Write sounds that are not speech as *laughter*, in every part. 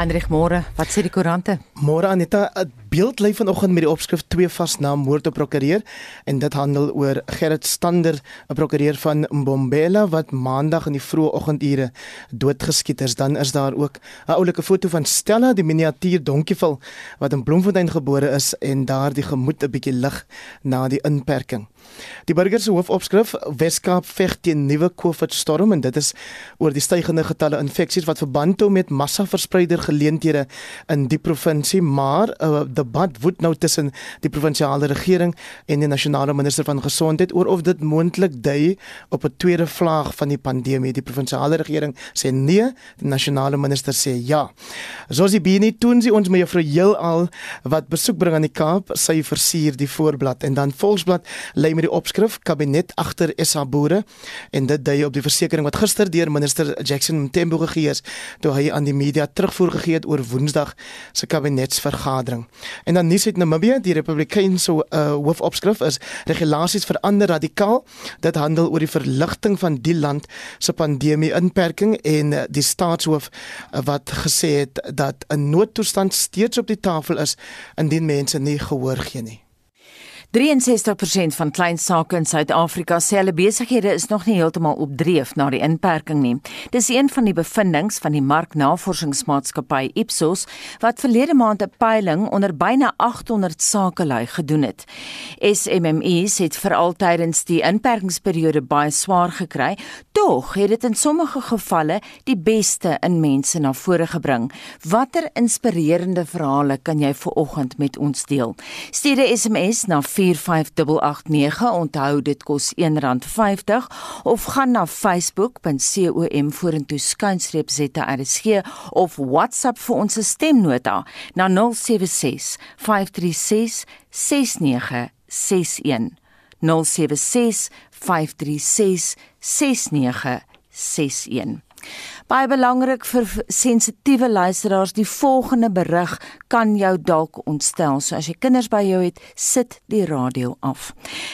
Heinrich Moore, wat sê die koerante? Môre Anita, beeld lê vanoggend met die opskrif twee vasna moord op prokureur en dit handel oor Gerrit Stander, 'n prokureur van Mbombela wat maandag in die vroeë oggendure doodgeskiet is. Dan is daar ook 'n oulike foto van Stella, die miniatuur donkieval wat in Bloemfontein gebore is en daar die gemoed 'n bietjie lig na die inperking. Die burger se hoofopskrif Weskaap veg teen nuwe COVID-storm en dit is oor die stygende getalle infeksies wat verband hou met massa-verspreider geleenthede in die provinsie, maar 'n uh, debat woed nou tussen die provinsiale regering en die nasionale minister van gesondheid oor of dit moontlik dui op 'n tweede vlaag van die pandemie. Die provinsiale regering sê nee, die nasionale minister sê ja. Josie Bini doen sie ons met juffrou Heelal wat besoek bring aan die Kaap, sy versier die voorblad en dan Volksblad lê met die opskrif kabinet agter SA boere en dit dui op die versekering wat gister deur minister Jackson Mthembu gegee is toe hy aan die media terugvoer gegee het oor Woensdag se kabinetsvergadering. En dan nuus uit Namibië, die Republikeinse uh, hoofopskrif is regulasies verander radikaal. Dit handel oor die verligting van die land se pandemie inperking en uh, die staatshoof uh, wat gesê het dat 'n noodtoestand steeds op die tafel is indien mense nie gehoor gee nie. 63% van klein sake in Suid-Afrika sê hulle besighede is nog nie heeltemal op dreef na die inperking nie. Dis een van die bevindinge van die marknavorsingsmaatskappy Ipsos wat verlede maand 'n peiling onder byna 800 sakelui gedoen het. SMME's het veral tydens die inperkingsperiode baie swaar gekry, tog het dit in sommige gevalle die beste in mense na vore gebring. Watter inspirerende verhale kan jy vir oggend met ons deel? Stuur 'n SMS na 45889 onthou dit kos R1.50 of gaan na facebook.com vorentoe skynstreep ZRSG of WhatsApp vir ons stemnota na 076 536 6961 076 536 6961 Baie belangrik vir sensitiewe luisteraars, die volgende berig kan jou dalk ontstel. So as jy kinders by jou het, sit die radio af.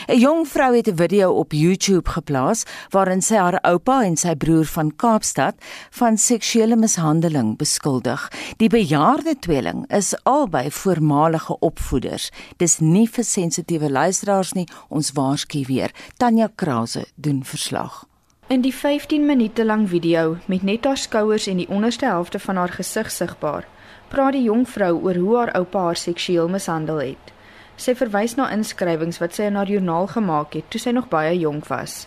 'n Jong vrou het 'n video op YouTube geplaas waarin sy haar oupa en sy broer van Kaapstad van seksuele mishandeling beskuldig. Die bejaarde tweeling is albei voormalige opvoeders. Dis nie vir sensitiewe luisteraars nie. Ons waarsku weer. Tanya Krause doen verslag. In die 15 minute lang video met net haar skouers en die onderste helfte van haar gesig sigbaar, praat die jong vrou oor hoe haar oupa haar seksueel mishandel het. Sy verwys na inskrywings wat sy in haar joernaal gemaak het toe sy nog baie jonk was.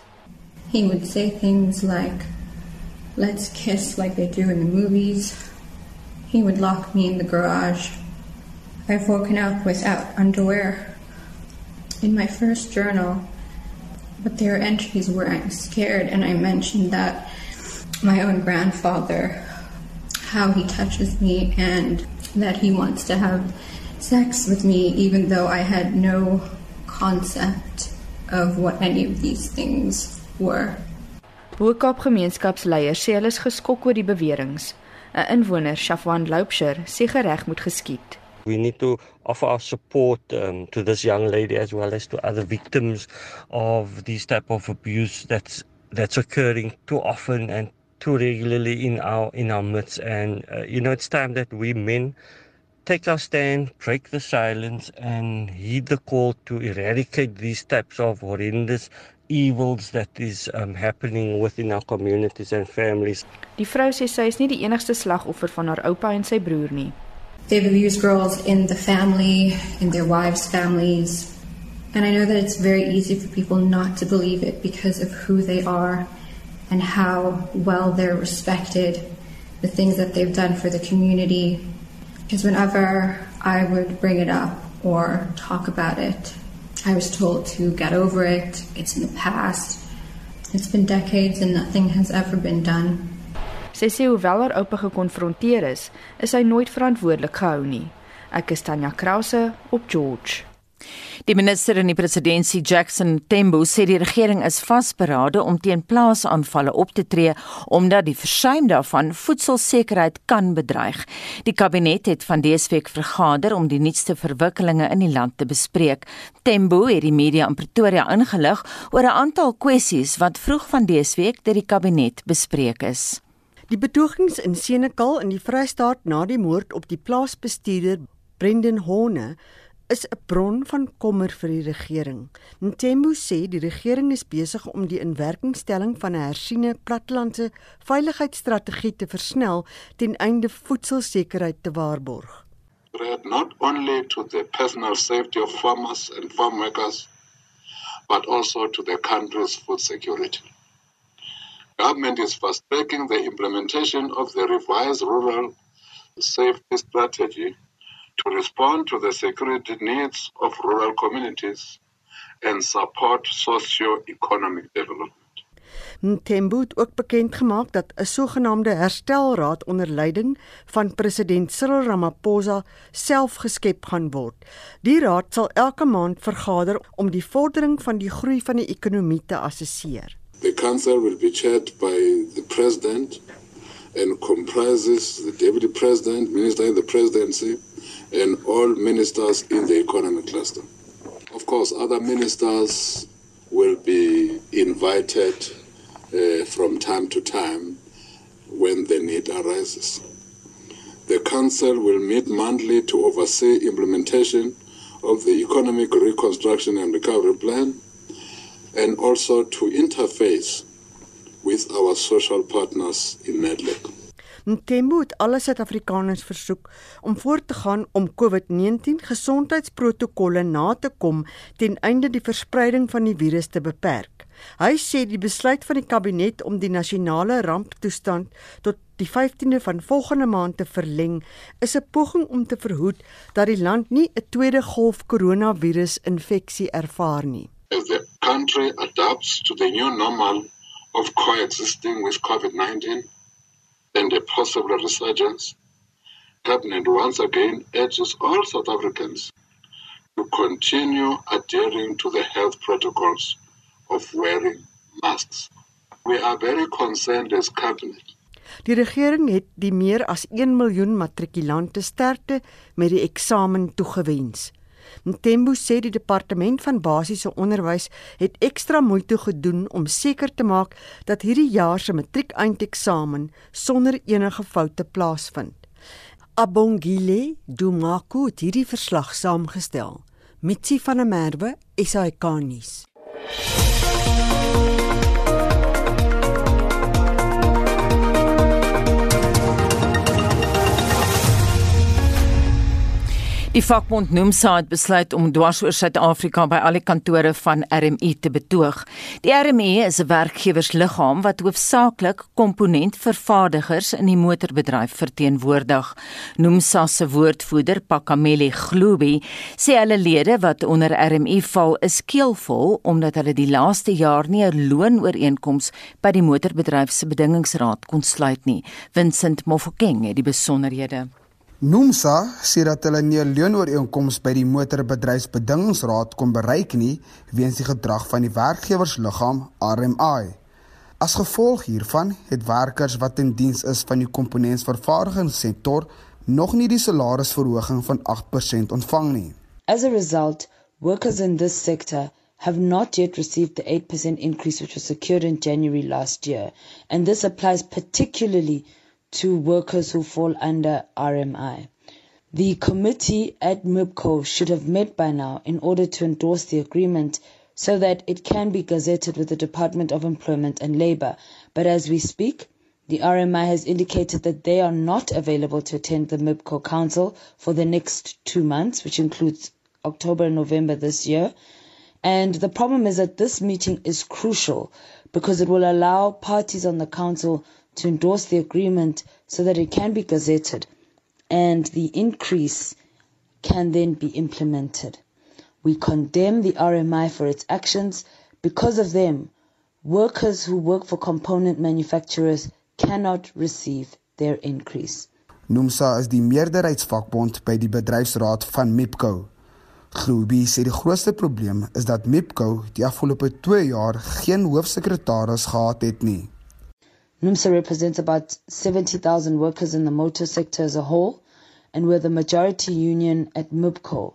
He would say things like let's kiss like they do in the movies. He would lock me in the garage. I've woken up without underwear. In my first journal, but their entries were I'm scared, and I mentioned that my own grandfather, how he touches me, and that he wants to have sex with me, even though I had no concept of what any of these things were. Boekop gemeenskapsleiers sê hulle is geskok oor die beweringe. 'n Inwoner, Shafwan Loupsher, sê gereg moet geskied. We need to offer our support um, to this young lady as well as to other victims of these type of abuse that's that's occurring too often and too regularly in our in our midst. And uh, you know, it's time that we men take our stand, break the silence, and heed the call to eradicate these types of horrendous evils that is um, happening within our communities and families. Die vrou sê sy is nie die enigste slagoffer van haar oupa en sy broer nie. They've abused girls in the family, in their wives' families. And I know that it's very easy for people not to believe it because of who they are and how well they're respected, the things that they've done for the community. Because whenever I would bring it up or talk about it, I was told to get over it, it's in the past. It's been decades and nothing has ever been done. Sy sê hoewel haar oupa gekonfronteer is, is hy nooit verantwoordelik gehou nie. Ek is Tanya Krause op George. Die minister in die presidentskap Jackson Tembo sê die regering is vasberade om teen plaasaanvalle op te tree omdat die versuim daarvan voedselsekerheid kan bedreig. Die kabinet het van dese week vergader om die nuutste verwikkelinge in die land te bespreek. Tembo het die media in Pretoria ingelig oor 'n aantal kwessies wat vroeg van dese week deur die kabinet bespreek is. Die betogings in Senekal in die Vrystaat na die moord op die plaasbestuurder Brendan Horne is 'n bron van kommer vir die regering. Ntembu sê die regering is besig om die inwerkingstelling van 'n hersiene plattelandse veiligheidsstrategie te versnel ten einde voedselsekerheid te waarborg. Threat not only to the personal safety of farmers and farm workers but also to the country's food security. Government is fast tracking the implementation of the revised rural safety strategy to respond to the security needs of rural communities and support socio-economic development. Ntembu het ook bekend gemaak dat 'n sogenaamde herstelraad onder leiding van president Cyril Ramaphosa self geskep gaan word. Die raad sal elke maand vergader om die vordering van die groei van die ekonomie te assesseer. The council will be chaired by the president and comprises the deputy president, minister in the presidency and all ministers in the economic cluster. Of course, other ministers will be invited uh, from time to time when the need arises. The Council will meet monthly to oversee implementation of the Economic Reconstruction and Recovery Plan and also to interface with our social partners in NEDLEC. Ntembo het alle Suid-Afrikaners versoek om voort te gaan om COVID-19 gesondheidsprotokolle na te kom ten einde die verspreiding van die virus te beperk. Hy sê die besluit van die kabinet om die nasionale ramptoestand tot die 15de van volgende maand te verleng is 'n poging om te verhoed dat die land nie 'n tweede golf koronavirus-infeksie ervaar nie. As the country adapts to the new normal of coexisting with COVID-19 and a possible resurgence, Cabinet once again urges all South Africans to continue adhering to the health protocols of wearing masks. We are very concerned as Cabinet. Die regering het die meer as 1 miljoen matrikulante sterkte met die eksamen toegewens. Ntembu sê die departement van basiese onderwys het ekstra moeite gedoen om seker te maak dat hierdie jaar se matriekeindeeksamen sonder enige foute plaasvind. Abongile Dumaku het hierdie verslag saamgestel. Mitsi van der Merwe, SAK-nuus. Die vakbond Nomsa het besluit om dwars oor Suid-Afrika by alle kantore van RMI te betoog. Die RMI is 'n werkgewersliggaam wat hoofsaaklik komponentvervaardigers in die motorbedryf verteenwoordig. Nomsa se woordvoerder, Pakameli Globi, sê hulle lede wat onder RMI val, is keelvol omdat hulle die laaste jaar nie 'n loonooreenkoms by die motorbedryf se bedingingsraad kon sluit nie. Vincent Mofokeng het die besonderhede. Nomsa sê dat hulle nie 'n leunooreenkoms by die motorbedryfsbedingingsraad kon bereik nie weens die gedrag van die werkgewersliggaam RMI. As gevolg hiervan het werkers wat in diens is van die komponentsvervaardigingssektor nog nie die salarisverhoging van 8% ontvang nie. As a result, workers in this sector have not yet received the 8% increase which was secured in January last year, and this applies particularly to workers who fall under RMI. The committee at MIPCO should have met by now in order to endorse the agreement so that it can be gazetted with the Department of Employment and Labour. But as we speak, the RMI has indicated that they are not available to attend the MIPCO Council for the next two months, which includes October and November this year. And the problem is that this meeting is crucial because it will allow parties on the council to endorse the agreement so that it can be gazetted and the increase can then be implemented. We condemn the RMI for its actions. Because of them, workers who work for component manufacturers cannot receive their increase. NUMSA is die meerderheidsvakbond by die bedryfsraad van MIPCO. Groebi sê die grootste probleem is dat MIPCO die afgelope 2 jaar geen hoofsekretaris gehad het nie. NUMSA represents about 70,000 workers in the motor sector as a whole, and we're the majority union at MUPCO.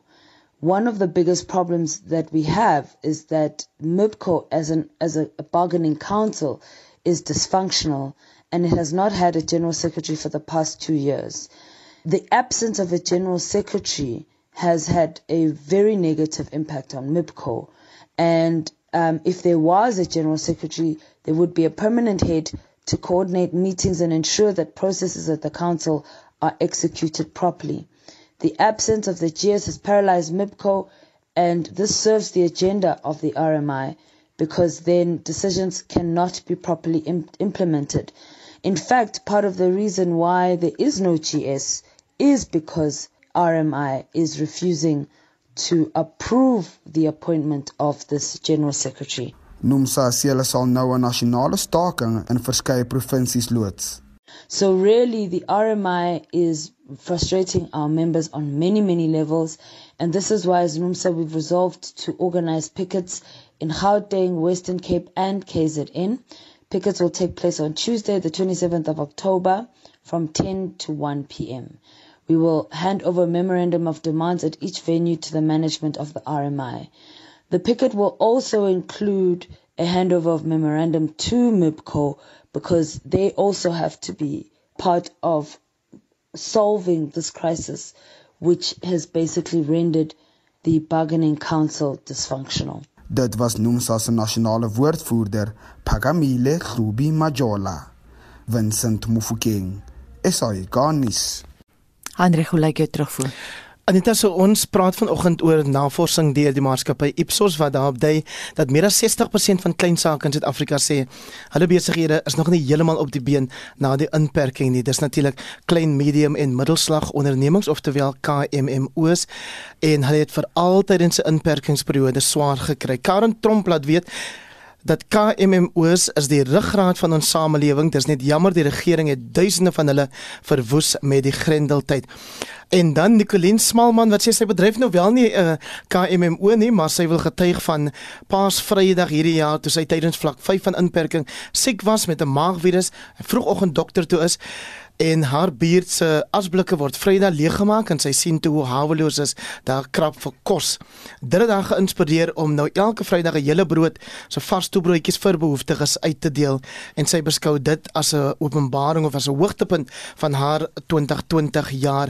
One of the biggest problems that we have is that MUPCO as, an, as a, bargaining council is dysfunctional and it has not had a general secretary for the past two years. The absence of a general secretary has had a very negative impact on MIPCO. And um, if there was a general secretary, there would be a permanent head to coordinate meetings and ensure that processes at the council are executed properly. The absence of the GS has paralyzed MIPCO, and this serves the agenda of the RMI because then decisions cannot be properly Im- implemented. In fact, part of the reason why there is no GS is because RMI is refusing to approve the appointment of this general secretary. Hulle sal nou 'n nasionale staking in verskeie provinsies loods. So really the RMI is frustrating our members on many many levels and this is why as NUMSA we've resolved to organize pickets in Gauteng, Western Cape and KZN. Pickets will take place on Tuesday the 27th of October from 10 to 1 p.m. We will hand over a memorandum of demands at each venue to the management of the RMI. The picket will also include a handover of memorandum to MIPCO because they also have to be part of solving this crisis, which has basically rendered the bargaining council dysfunctional. Dit was NUMSA se nasionale woordvoerder, Pagamile Hlubi Majola. Vincent Mufokeng, SAIGanis. Andre Gelyk jou terugvoer. Anita, so ons praat vanoggend oor navorsing deur die maatskappy Ipsos wat daarop dui dat meer as 60% van klein sake in Suid-Afrika sê hulle besighede is nog nie heeltemal op die been na die inperking nie. Dis natuurlik klein, medium en middelslag ondernemings oftewel KMMO's en hulle het vir altyd in se inperkingsperiode swaar gekry. Karen Tromp laat weet dat KMMO's is die ruggraat van ons samelewing. Dis net jammer die regering het duisende van hulle verwoes met die grendeltyd. En dan Nicoline Smalman wat sê sy bedryf nou wel nie 'n uh, KMMO nie, maar sy wil getuig van Paasvrydag hierdie jaar toe sy tydens vlak 5 van inperking siek was met 'n maagvirus, vroegoggend dokter toe is en haar buurt se asblikke word Vrydag leeggemaak en sy sien toe hoe haweloos is daar krap vir kos. Dit het haar geïnspireer om nou elke Vrydag 'n hele brood, so vars toebroodjies vir behoeftiges uit te deel en sy beskou dit as 'n openbaring of as 'n hoogtepunt van haar 2020 jaar.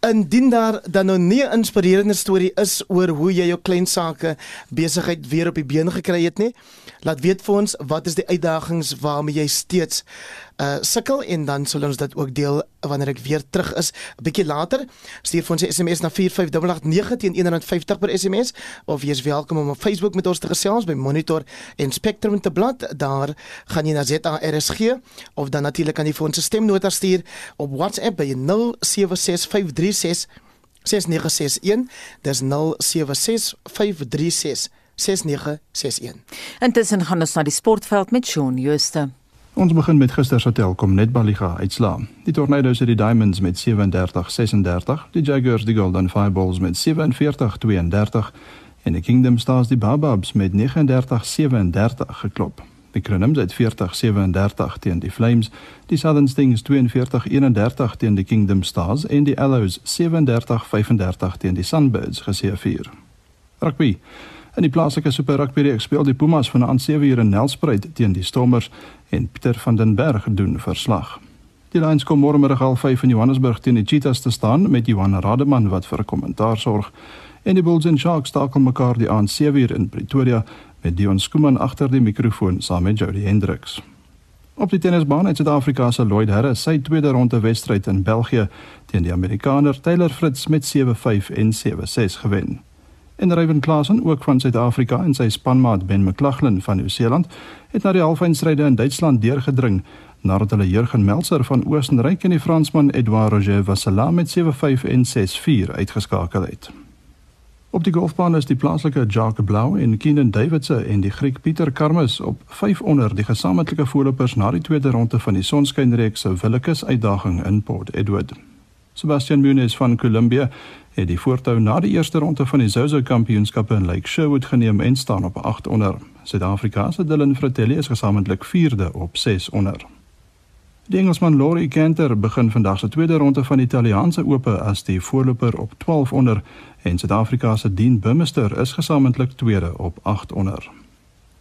Indien daar dan nou nie 'n inspirerende storie is oor hoe jy jou klein sake besigheid weer op die been gekry het nie, laat weet vir ons wat is die uitdagings waarmee jy steeds uh sukkel en dan sal ons dit ook deel wanneer ek weer terug is 'n bietjie later. Stuur vir ons 'n SMS na 45889 teen 150 per SMS of jy is welkom om op Facebook met ons te gesels by Monitor en Spectrum te blad. Daar gaan jy na ZARSG of dan natuurlik kan jy vir ons 'n stemnota stuur op WhatsApp by 076536 6961 dis 076536 6961 Intussen gaan ons na die sportveld met Shaun Jooste. Ons begin met gister se telkom netballiga uitslaa. Die Tornadoes het die Diamonds met 37-36, die Jaguars die Golden Fireballs met 47-32 en die Kingdom Stars die Barbabs met 39-37 geklop. Crinums het 40-37 teen die Flames, die Southern Stings 42-31 teen die Kingdom Stars en die Arrows 37-35 teen die Sunbirds geseëvier. Rugby In die plaaslike Super Rugby reeks speel die Pumas vanaand 7uur in Nelspruit teen die Stormers en Pieter van den Berg doen verslag. Die Lions kom môre middag half 5 in Johannesburg teen die Cheetahs te staan met Johan Rademan wat vir 'n kommentaar sorg. En die Bulls en Sharks stakel mekaar die aand 7uur in Pretoria met Dion Skuman agter die mikrofoon saam met Jody Hendricks. Op die tennisbaan het Suid-Afrika se Lloyd Harris sy tweede ronde wedstryd in België teen die Amerikaner Taylor Fritz met 7-5 en 7-6 gewen. En Ryan Klassen, ook van Suid-Afrika en sy spanmaat Ben McLaughlin van Nieu-Seeland, het na die halfeindstryde in Duitsland deurgedring nadat hulle Jurgen Melzer van Oostenryk en die Fransman Edouard Roger Vassela met 7-5 en 6-4 uitgeskakel het. Op die golfbaan is die plaaslike Jacques Blau en Keenan Davidson en die Griek Pieter Karmus op 5 onder die gesamentlike voorlopers na die tweede ronde van die Sonskynreeks se Willekes uitdaging in Port Edward. Sebastian Muniz van Colombia het die voortou na die eerste ronde van die Zozo Kampioenskappe in Lake Sherwood geneem en staan op 8 onder. Suid-Afrika se Dylan Fratelli is gesamentlik 4de op 6 onder. Die Engelsman Laurie Canter begin vandag se tweede ronde van die Italiaanse Ope as die voorloper op 12 onder en Suid-Afrika se Dean Bummister is gesamentlik tweede op 8 onder.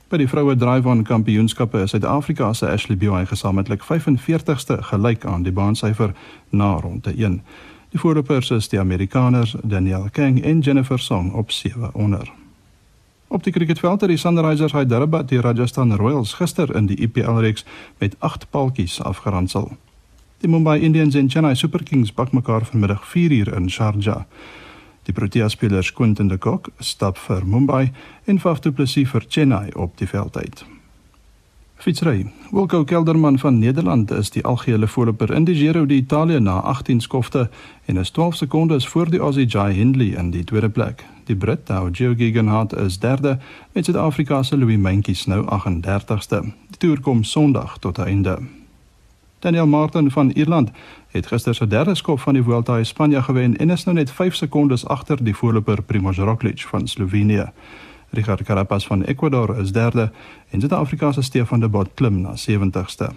By die vroue dryfbaan kampioenskappe is Suid-Afrika se Ashley Buy gesamentlik 45ste gelyk aan die baansyfer na ronde 1. Die voorlopers is die Amerikaners Danielle King en Jennifer Song op 7 onder. Op die cricketveld het die Sunrisers Hyderabad die Rajasthan Royals gister in die IPL reeks met 8 paltjies afgeronsel. Die Mumbai Indians en Chennai Super Kings bak mekaar vanmiddag 4uur in Sharjah. Die Protea spelers Quinton de Kock stap vir Mumbai en Faf du Plessis vir Chennai op die veld uit. Fietsry. Wilco Kelderman van Nederland is die algehele voorloper in die Giro d'Italia na 18 skofte en is 12 sekondes voor die Aussie Jai Hindley in die tweede plek. Die Brit, Hou Geoghegan is derde met Suid-Afrika se Louis Mentjes nou 38ste. Die toer kom Sondag tot einde. Daniel Martin van Ierland het gister sy derde skop van die Vuelta a España gewen en is nou net 5 sekondes agter die voorloper Primož Roglič van Slovenië. Richard Carapaz van Ecuador is derde en Suid-Afrika se Stefan de Bot klim na 70ste.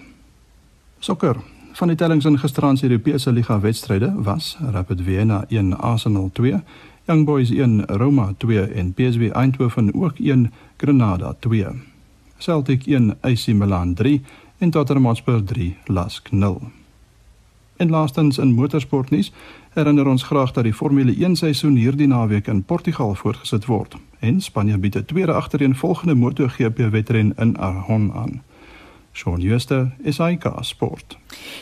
Sokker. Van die tellings in gisteraand se Europese liga wedstryde was Rapid Vienna 1 Arsenal 2, Young Boys 1 Roma 2 en PSV Eindhoven ook 1 Granada 2. Celtic 1 AC Milan 3 en Tottenham Hotspur 3 Lask 0. En laastens in motorsportnuus herinner ons graag dat die Formule 1 seisoen hierdie naweek in Portugal voortgesit word en Spanje bied 'n tweede agtereenvolgende MotoGP wedren in Aragon aan. Shaun Schuster is IK Sport.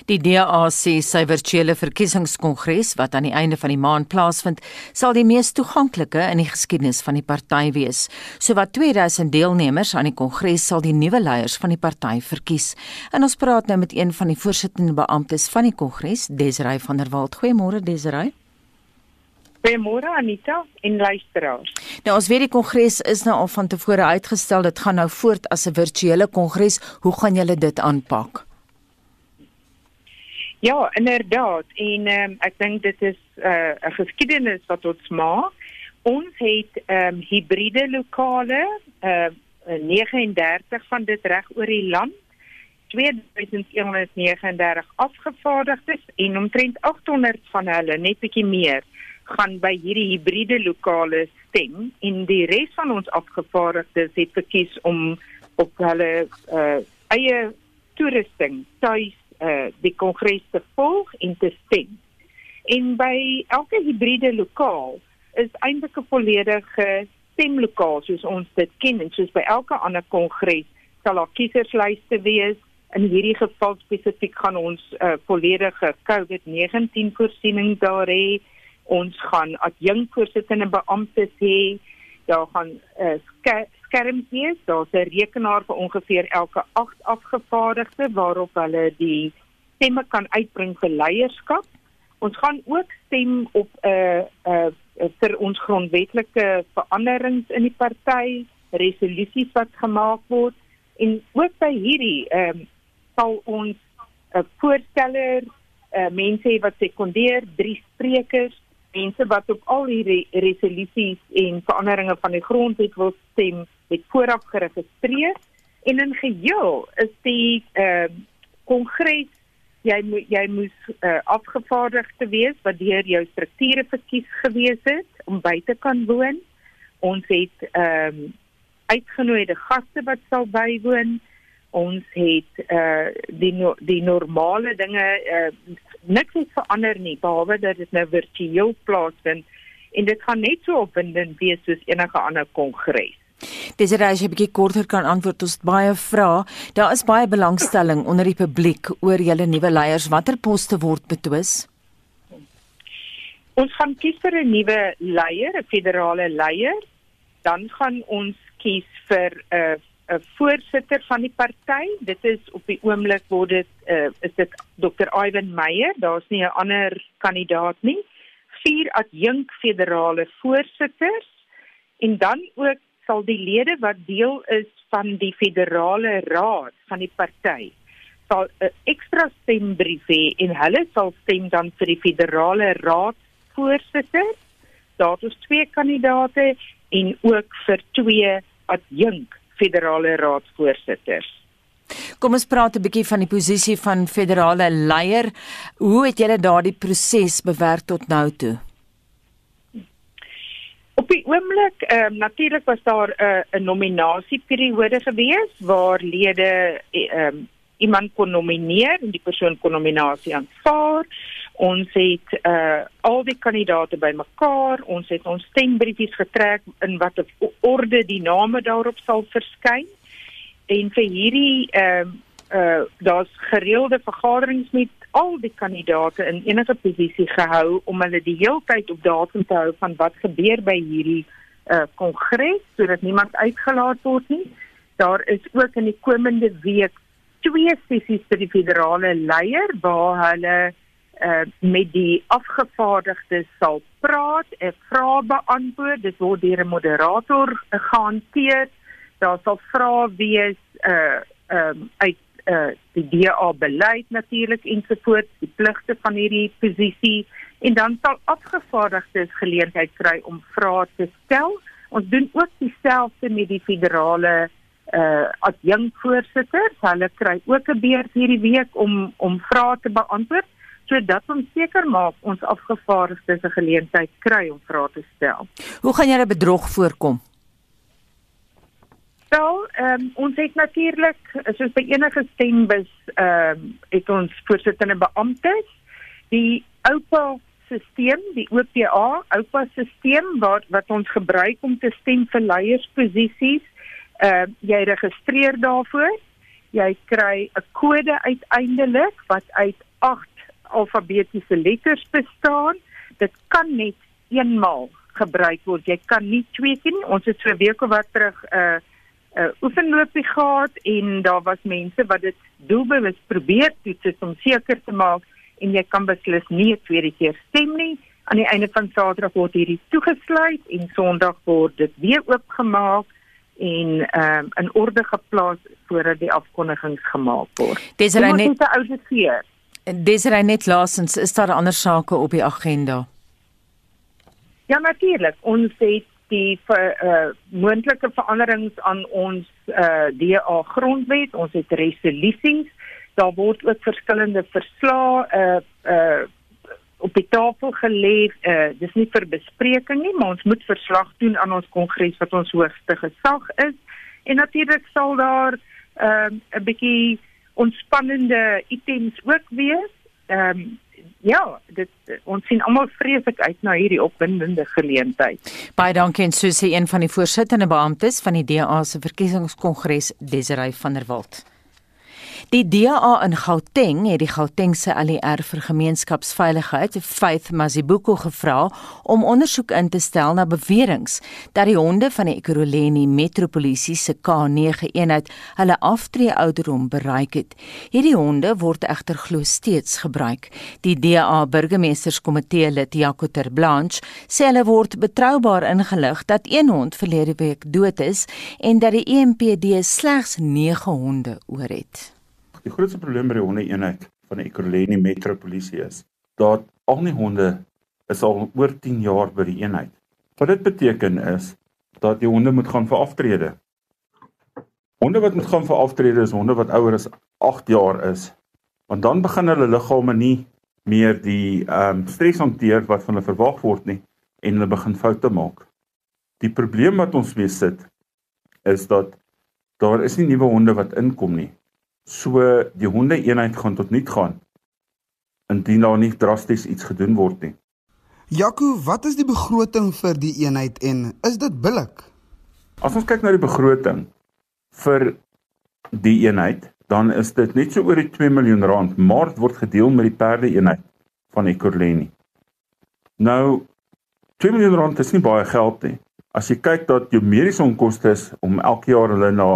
Die DA sê sy virtuele verkiesingskongres wat aan die einde van die maand plaasvind, sal die mees toeganklike in die geskiedenis van die party wees. Sowat 2000 deelnemers aan die kongres sal die nuwe leiers van die party verkies. En ons praat nou met een van die voorsittende beamptes van die kongres, Desirey van der Walt. Goeiemôre Desirey. Goeiemôre Anita en luisteraars. Nou ons weet die kongres is nou al van tevore uitgestel. Dit gaan nou voort as 'n virtuele kongres. Hoe gaan julle dit aanpak? Ja, inderdaad. En um, ek dink dit is uh, 'n uh, geskiedenis wat ons maak. Ons het ehm um, hibriede lokale, uh 39 van dit reg oor die land. 2139 afgevaardigdes en omtrent 800 van hulle, net bietjie meer, gaan by hierdie hibriede lokale stem en die res van ons afgevaardigdes het verkies om op hulle uh, eie toerusting tuis uh, die kongres te volg en te stem. En by elke hibriede lokaal is eintlik 'n volledige stemlokaal soos ons dit ken en soos by elke ander kongres sal daar kieserslyste wees. In hierdie geval spesifiek gaan ons uh, volledige COVID-19 voorsiening daar hê ons gaan adjunkvoorsittende beamptes hê. Daar gaan uh, skerms wees. Daar's 'n rekenaar vir ongeveer elke 8 afgevaardigde waarop hulle die stemme kan uitbring vir leierskap. Ons gaan ook stem op 'n uh, uh, vir ons grondwetlike veranderings in die party resolusies wat gemaak word. En ook by hierdie ehm um, sal ons 'n uh, voorsteller uh, mense wat sekondeer drie sprekers mense wat op al hierdie resolusies en veranderinge van die grondwet wil stem, het vooraf geregistreer en in geheel is die uh, kongres jy moet jy moes uh, afgevaardigde wees wat deur jou strukture verkies gewees het om by te kan woon. Ons het ehm um, uitgenooide gaste wat sal bywoon. Ons het eh uh, die no die normale dinge eh uh, niks het verander nie behalwe dat dit nou virtueel plaasvind en dit gaan net so opwindend wees soos enige ander kongres. Dis reg as jy bietjie korter kan antwoord ons baie vra. Daar is baie belangstelling onder die publiek oor julle nuwe leiers. Watter poste word betwis? Ons gaan kies vir 'n nuwe leier, 'n federale leier. Dan gaan ons kies vir 'n uh, 'n voorsitter van die party. Dit is op die oomblik word dit uh, is dit Dr. Ivan Meyer. Daar's nie 'n ander kandidaat nie. Vier adjunk federale voorsitters en dan ook sal die lede wat deel is van die federale raad van die party sal 'n ekstra stembrief hê en hulle sal stem dan vir die federale raad voorsitter. Daar is twee kandidate en ook vir twee adjunk federale raadsvoorsitters. Kom ons praat 'n bietjie van die posisie van federale leier. Hoe het julle daardie proses bewerk tot nou toe? Op die oomblik, ehm um, natuurlik was daar 'n uh, nominasieperiode gewees waar lede ehm um, iemand kon nomineer en die persoon kon nominasie aanvaar. Ons het uh al die kandidate bymekaar, ons het ons stembriefies getrek in watter orde die name daarop sal verskyn. En vir hierdie ehm uh, uh daar's gereelde vergaderings met al die kandidate in enige posisie gehou om hulle die heeltyd op datum te hou van wat gebeur by hierdie uh kongres sodat niemand uitgelaat word nie. Daar is ook in die komende week twee sessies vir die federale leier waar hulle uh met die afgevaardigdes sal praat en vrae beantwoord. Dit word deur 'n moderator gehanteer. Daar sal vrae wees uh um uit uh die DA beleid natuurlik ensovoorts, die pligte van hierdie posisie en dan sal afgevaardigdes geleentheid kry om vrae te stel. Ons doen ook dieselfde met die federale uh adjunkvoorsitters. Hulle kry ook 'n beurt hierdie week om om vrae te beantwoord sodat ons seker maak ons afgevaardigdes 'n geleentheid kry om vrae te stel. Hoe gaan julle bedrog voorkom? Wel, ehm um, ons het natuurlik soos by enige stembus ehm um, het ons voorsittende beamptes die oupa stelsel, die OPA, oupa stelsel wat wat ons gebruik om te stem vir leiersposisies. Ehm uh, jy registreer daarvoor. Jy kry 'n kode uiteindelik wat uit 8 alfabetiese letters bestaan. Dit kan net eenmaal gebruik word. Jy kan nie twee keer nie. Ons het so 'n week of wat terug 'n uh, 'n uh, oefenloopie gehad en daar was mense wat dit doelbewus probeer toets om seker te maak en jy kan beslis nie 'n tweede keer stem nie. Aan die einde van Saterdag word hierdie toegesluit en Sondag word dit weer oopgemaak en ehm um, in orde geplaas voordat die afkondigings gemaak word. Dis reg net reg net laasens is daar ander sake op die agenda. Ja natuurlik. Ons het die uh, moontlike veranderings aan ons uh, DA grondwet, ons het resolusies, daar word ook verskillende verslae uh, uh, op die tafel gelê. Uh, dis nie vir bespreking nie, maar ons moet verslag doen aan ons kongres wat ons hoogste gesag is. En natuurlik sal daar 'n uh, bietjie ontspannende items ook wees. Ehm um, ja, dit ons sien almal vreeslik uit na hierdie opwindende geleentheid. Baie dankie en Susie, een van die voorsittende beamptes van die DA se verkiesingskongres, Desiree van der Walt. Die DA in Gauteng het die Gautengse ALR vir gemeenskapsveiligheid, Faith Mazibuko gevra om ondersoek in te stel na beweringe dat die honde van die Ekurhuleni Metropolisie se K9 eenheid hulle aftree ouderdom bereik het. Hierdie honde word egter glo steeds gebruik. Die DA burgemeesterskomitee lid Jaco Ter Blanche sê hulle word betroubaar ingelig dat een hond verlede week dood is en dat die EMPD slegs 9 honde oor het. Die grootste probleem by die honde eenheid van die Ekurhuleni Metropolisie is dat al die honde is al oor 10 jaar by die eenheid. Wat dit beteken is dat die honde moet gaan vir aftrede. Honde wat moet gaan vir aftrede is honde wat ouer as 8 jaar is. Want dan begin hulle liggame nie meer die ehm um, stres hanteer wat van hulle verwag word nie en hulle begin foute maak. Die probleem wat ons mee sit is dat daar is nie nuwe honde wat inkom nie. So die honde eenheid gaan tot nul gaan indien daar nie drasties iets gedoen word nie. Jaco, wat is die begroting vir die eenheid en is dit billik? As ons kyk na die begroting vir die eenheid, dan is dit net so oor die 2 miljoen rand, maar dit word gedeel met die perde eenheid van Ekurhuleni. Nou 2 miljoen rand is nie baie geld nie. As jy kyk dat jou mediese onkoste is om elke jaar hulle na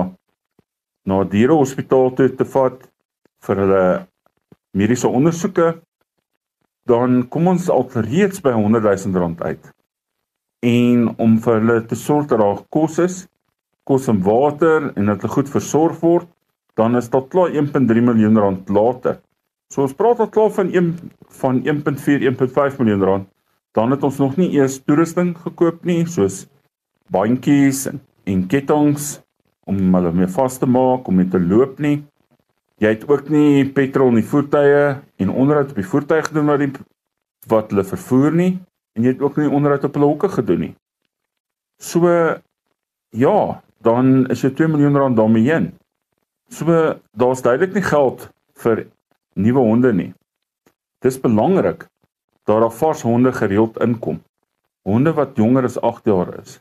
na dierehospitaal toe te vat vir hulle mediese ondersoeke dan kom ons al reeds by 100 000 rand uit. En om vir hulle te sorg dat daar kos is, kos en water en dat hulle goed versorg word, dan is dit klaar 1.3 miljoen rand later. So ons praat al klaar van 1 van 1.4 1.5 miljoen rand. Dan het ons nog nie eers toerusting gekoop nie, soos bandjies en kettinge om hulle mee vas te maak om mee te loop nie. Jy het ook nie petrol in die voertuie en onderhoud op die voertuig gedoen wat die wat hulle vervoer nie en jy het ook nie onderhoud op hulle hokke gedoen nie. So ja, dan is jy 2 miljoen rand daarmee heen. So daar's duidelik nie geld vir nuwe honde nie. Dis belangrik dat daar vars honde gereeld inkom. Honde wat jonger as 8 jaar is.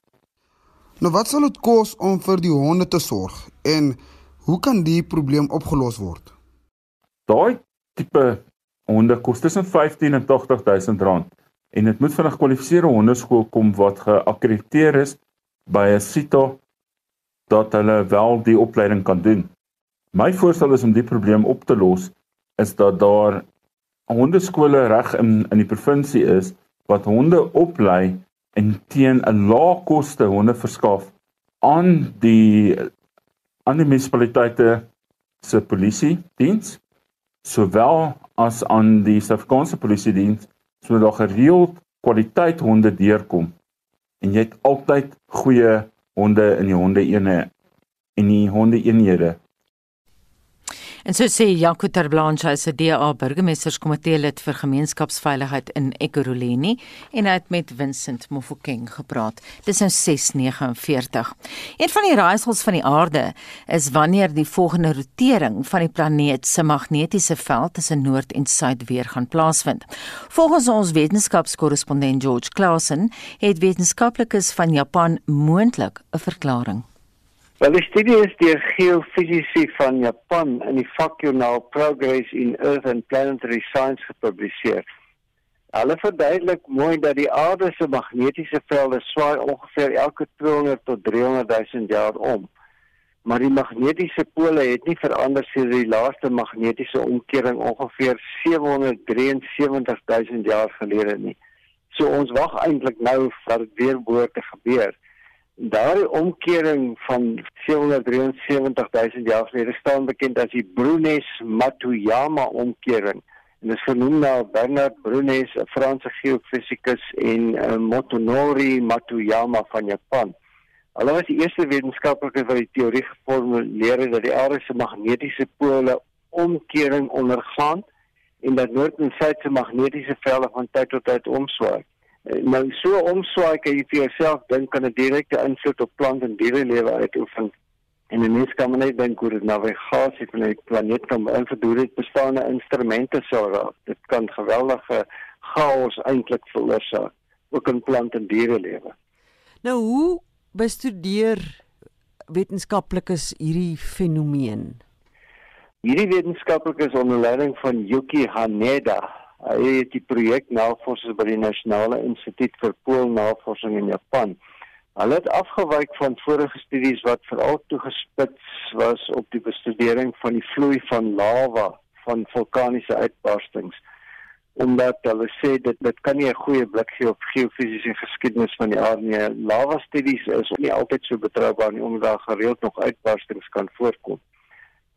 Nou wat sal dit kos om vir die honde te sorg en hoe kan die probleem opgelos word? Daai tipe honde kos tussen 15 en 80 000 rand en dit moet van 'n gekwalifiseerde hondeskool kom wat geakkrediteer is by 'n CITO dat hulle wel die opleiding kan doen. My voorstel is om die probleem op te los is dat daar hondeskole reg in in die provinsie is wat honde oplei en teen 'n lae koste honde verskaf aan die aan die munisipaliteite se polisie diens sowel as aan die Suid-Afrikaanse polisie diens sodat daar gereeld kwaliteit honde deurkom. En jy het altyd goeie honde in die honde ene en die honde eenhede En so sê Jaco Terblanche as 'n DA burgemeesterskomitee lid vir gemeenskapsveiligheid in Ekurhuleni en hy het met Vincent Mofokeng gepraat. Dis nou 6:49. Een van die raaisels van die aarde is wanneer die volgende rotering van die planeet se magnetiese veld tussen noord en suid weer gaan plaasvind. Volgens ons wetenskapskorrespondent George Clausen het wetenskaplikes van Japan moontlik 'n verklaring. Wel, die studie is deur geofisici van Japan in die vakjoernaal Progress in Earth and Planetary Science gepubliseer. Hulle verduidelik mooi dat die aarde se magnetiese velde swaai ongeveer elke 200 tot 300 000 jaar om. Maar die magnetiese pole het nie verander sedert die laaste magnetiese omkering ongeveer 773 000 jaar gelede nie. So ons wag eintlik nou vir dit weer behoort te gebeur. Daardie omkering van 773000 jaar gelede staan bekend as die Brunes-Matuyama omkering. En is genoem na Bernard Brunes, 'n Franse geofisikus en uh, Motonori Matuyama van Japan. Hulle was die eerste wetenskaplikes wat die teorie geformuleer het dat die aarde se magnetiese pole omkering ondergaan en dat noord en suid se magnetiese velde van tyd tot tyd omswaai. Nou so omswaai kan jy vir jouself dink aan 'n direkte invloed op plant en dierelewe uitoefen. En 'n mens kan net dink hoe dit navigasie van die planeet kan beïnvloed hoe dit bestaande instrumente sou raak. Dit kan geweldige chaos eintlik veroorsaak ook in plant en dierelewe. Nou hoe bestudeer wetenskaplikes hierdie fenomeen? Hierdie wetenskaplikes onder leiding van Yuki Haneda Hy het die projek navorsers by die Nasionale Instituut vir Poolnavorsing in Japan. Hulle het afgewyk van vorige studies wat veral toegespits was op die bestudering van die vloei van lava van vulkaniese uitbarstings omdat hulle sê dit dit kan nie 'n goeie blik gee op geofisiese geskiedenis van die aarde nie. Lava studies is nie altyd so betroubaar nie omdat daar gereeld nog uitbarstings kan voorkom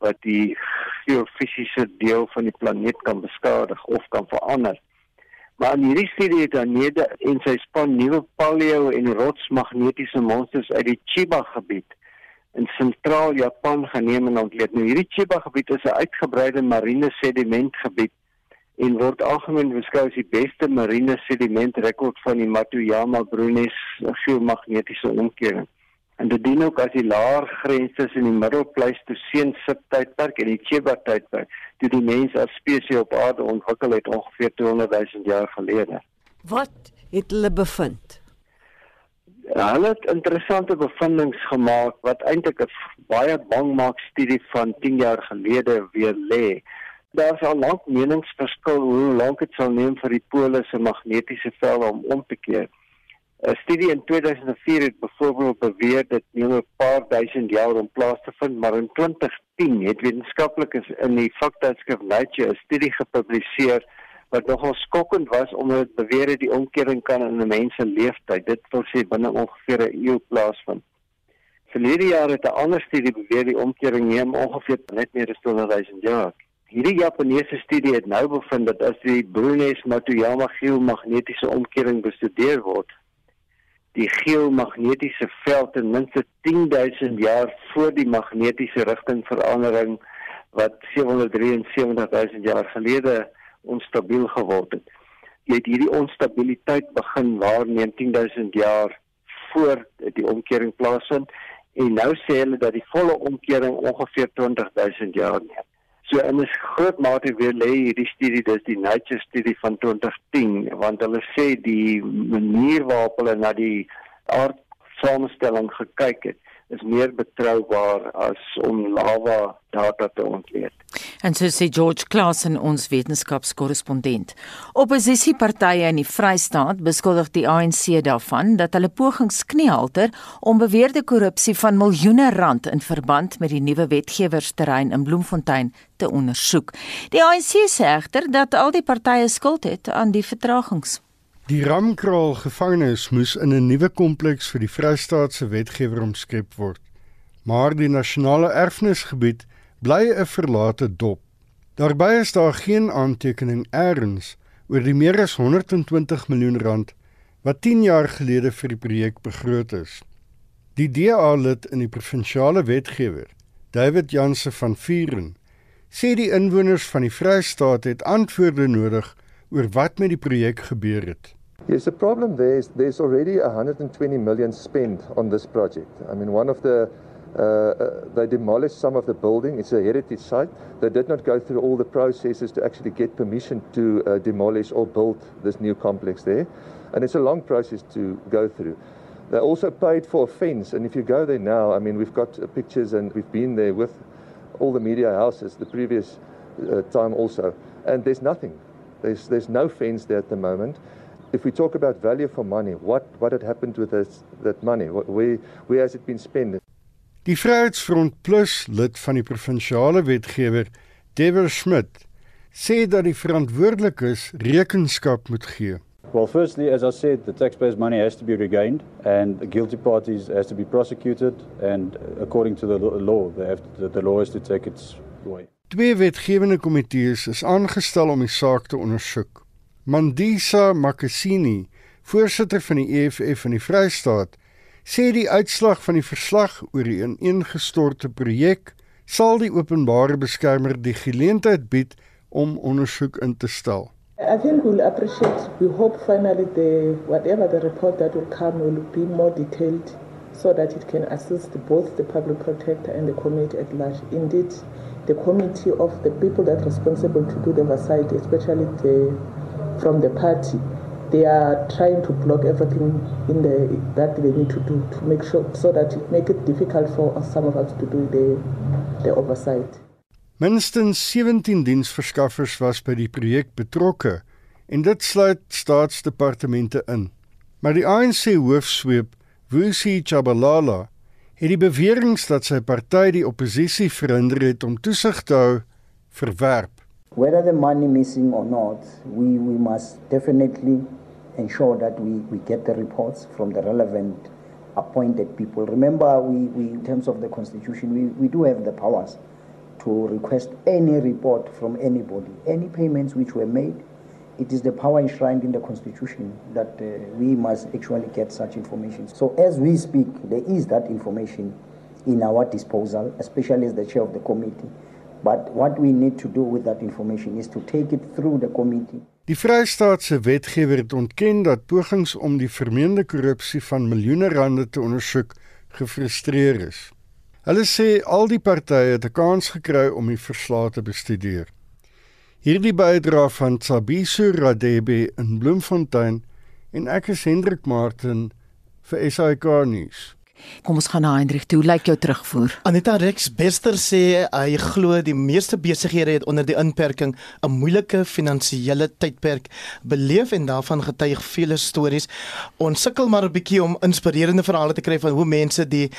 wat die geofisiese deel van die planeet kan beskadig of kan verander. Maar in hierdie studie het Anede en sy span nuwe paleo en rotsmagnetiese monsters uit die Chiba gebied in sentraal Japan geneem en ontleed. Nou hierdie Chiba gebied is 'n uitgebreide marine sedimentgebied en word algemeen beskou as die beste marine sedimentrekord van die Matuyama Brunes geomagnetiese omkering en dit dien ook as die laer grens tussen die middelpleistoseen subtydperk en die Chiba tydperk toe die mens as spesies op aarde ontwikkel het ongeveer 200 000 jaar gelede. Wat het hulle bevind? Hulle het interessante bevindinge gemaak wat eintlik 'n baie bangmaak studie van 10 jaar gelede weer lê. Daar is al lank meningsverskil hoe lank dit sal neem vir die pole se magnetiese velde om om te keer. 'n studie in 2004 het byvoorbeeld beweer dat neem 'n paar duisend jaar om plaas te vind, maar in 2010 het wetenskaplikes in die vaktydskrif Nature 'n studie gepubliseer wat nogal skokkend was omdat dit beweer het die omkering kan in 'n mens se lewenstyd, dit wil sê binne ongeveer 'n eeu plaasvind. Verlede jaar het 'n ander studie beweer die omkering neem ongeveer net meer as 200 000 jaar. Hierdie Japaneese studie het nou bevind dat as die Brunes-Matuyama geomagnetiese omkering bestudeer word, die geomagnetiese veld ten minste 10000 jaar voor die magnetiese rigtingverandering wat 773000 jaar gelede onstabiel geword het. Jy het hierdie onstabiliteit begin waarneem 10000 jaar voor die omkering plaasvind en nou sê hulle dat die volle omkering ongeveer 20000 jaar neem. So in 'n groot mate weer lê hierdie studie dis die Nature studie van 2010 want hulle sê die manier waarop hulle na die aard samestelling gekyk het is meer betroubaar as om lava data te ontleed. En so sê George Klassen ons wetenskapskorrespondent. Opposisiepartye in die Vrystaat beskuldig die ANC daarvan dat hulle pogings kniehalter om beweerde korrupsie van miljoene rand in verband met die nuwe wetgewersterrein in Bloemfontein te ondersoek. Die ANC sê egter dat al die partye skuld het aan die vertragings. Die Ramkraal gevangenis moes in 'n nuwe kompleks vir die Vrystaatse wetgewer omskep word. Maar die nasionale erfenisgebied bly 'n verlate dop. Daarby is daar geen aantekening eers oor die meer as 120 miljoen rand wat 10 jaar gelede vir die projek begroot is. Die DA-lid in die provinsiale wetgewer, David Janse van Vuren, sê die inwoners van die Vrystaat het antwoorde nodig oor wat met die projek gebeur het. Yes, the problem there is there's already 120 million spent on this project. I mean, one of the uh, uh, they demolished some of the building. It's a heritage site. They did not go through all the processes to actually get permission to uh, demolish or build this new complex there, and it's a long process to go through. They also paid for a fence, and if you go there now, I mean, we've got uh, pictures and we've been there with all the media houses the previous uh, time also, and there's nothing. There's there's no fence there at the moment. If we talk about value for money, what what had happened with this, that money? Where where has it been spent? Die Vryheidsfront Plus lid van die provinsiale wetgewer, Dever Smit, sê dat die verantwoordelikes rekenskap moet gee. Well, firstly, as I said, the taxpayers' money has to be regained, and the guilty parties has to be prosecuted, and according to the law, they have to, the law has to take its way. Twee wetgewende komitees is aangestel om die saak te ondersoek. Mandisa Makasini, voorsitter van die EFF in die Vrystaat, sê die uitslag van die verslag oor die ineengestorte projek sal die openbare beskermer die geleentheid bied om ondersoek in te stel. I think we'll appreciate we hope finally the whatever the report that will come will be more detailed so that it can assist both the public protector and the community at large. Indeed, the committee of the people that are responsible to do the oversight, especially the from the party, they are trying to block everything in the that they need to do to make sure so that it make it difficult for some of us to do the the oversight. Minstens 17 diensverskaffers was by die projek betrokke en dit sluit staatsdepartemente in. Maar die ANC hoofsweep, Wusi Chabalala, het die beweringe dat sy party die oppositie verhinder het om toesig te hou, verwerp. Whether the money missing or not, we we must definitely ensure that we we get the reports from the relevant appointed people. Remember, we we in terms of the constitution, we we do have the powers to request any report from anybody, any payments which were made. It is the power enshrined in the constitution that uh, we must actually get such information. So as we speak, there is that information in our disposal, especially as the chair of the committee. But what we need to do with that information is to take it through the committee. Die Vrystaatse wetgewer het ontken dat pogings om die vermeende korrupsie van miljoene rande te ondersoek gefrustreer is. Hulle sê al die partye het 'n kans gekry om die verslae te bestudeer. Hierdie bydra van Tsabiso Radebe in Bloemfontein en ek is Hendrik Martin vir SAK nuus. Kom ons gaan na Hendrik toe. Lyk jou terugvoer. Anita Rex Bester sê hy glo die meeste besighede het onder die inperking 'n moeilike finansiële tydperk beleef en daarvan getuig vele stories. Ons sukkel maar 'n bietjie om inspirerende verhale te kry van hoe mense die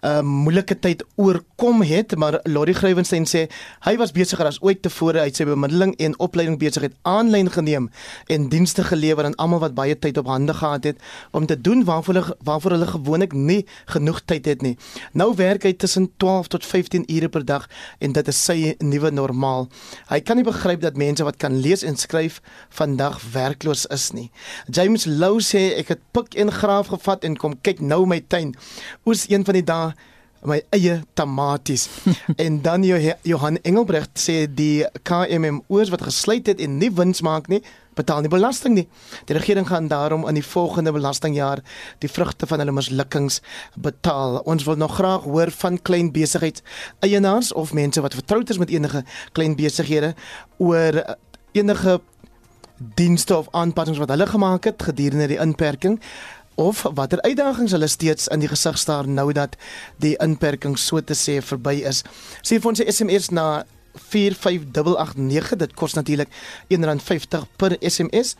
'n uh, moeilike tyd oorkom het, maar Lori Grywenstein sê hy was besiger as ooit tevore uit sy bemiddeling en opleiding besigheid aanlyn geneem en dienste gelewer aan almal wat baie tyd op hande gehad het om te doen waarvoor hulle waarvoor hulle gewoonlik nie genoeg tyd het nie. Nou werk hy tussen 12 tot 15 ure per dag en dit is sy nuwe normaal. Hy kan nie begryp dat mense wat kan lees en skryf vandag werkloos is nie. James Lou sê ek het pik en graaf gevat en kom kyk nou my tuin. Oes een van die dae my eie tamaties. *laughs* en dan Johan Engelbrecht sê die KMMO's wat gesluit het en nie wins maak nie, betaal nie belasting nie. Die regering gaan daarom in die volgende belastingjaar die vrugte van hulle mislukkings betaal. Ons wil nog graag hoor van klein besigheids eienaars of mense wat vertroud is met enige klein besighede oor enige dienste of aanpassings wat hulle gemaak het gedurende die inperking of watter uitdagings hulle steeds in die gesig staar nou dat die inperking so te sê verby is. Sê vir ons 'n SMS na 45889 dit kos natuurlik R1.50 per SMS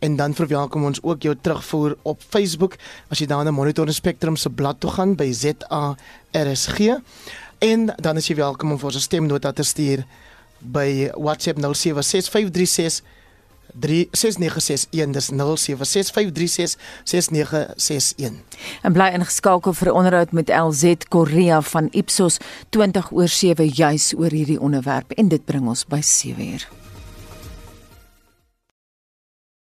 en dan verwelkom ons ook jou terugvoer op Facebook. As jy daar na Monitor Spectrum se blad toe gaan by ZARSG en dan is jy welkom om vir ons 'n stemnota te stuur by WhatsApp 076536 3661 dis 0765366961 En bly ingeskakel vir 'n onderhoud met LZ Korea van Ipsos 20 oor 7 juis oor hierdie onderwerp. En dit bring ons by 7 uur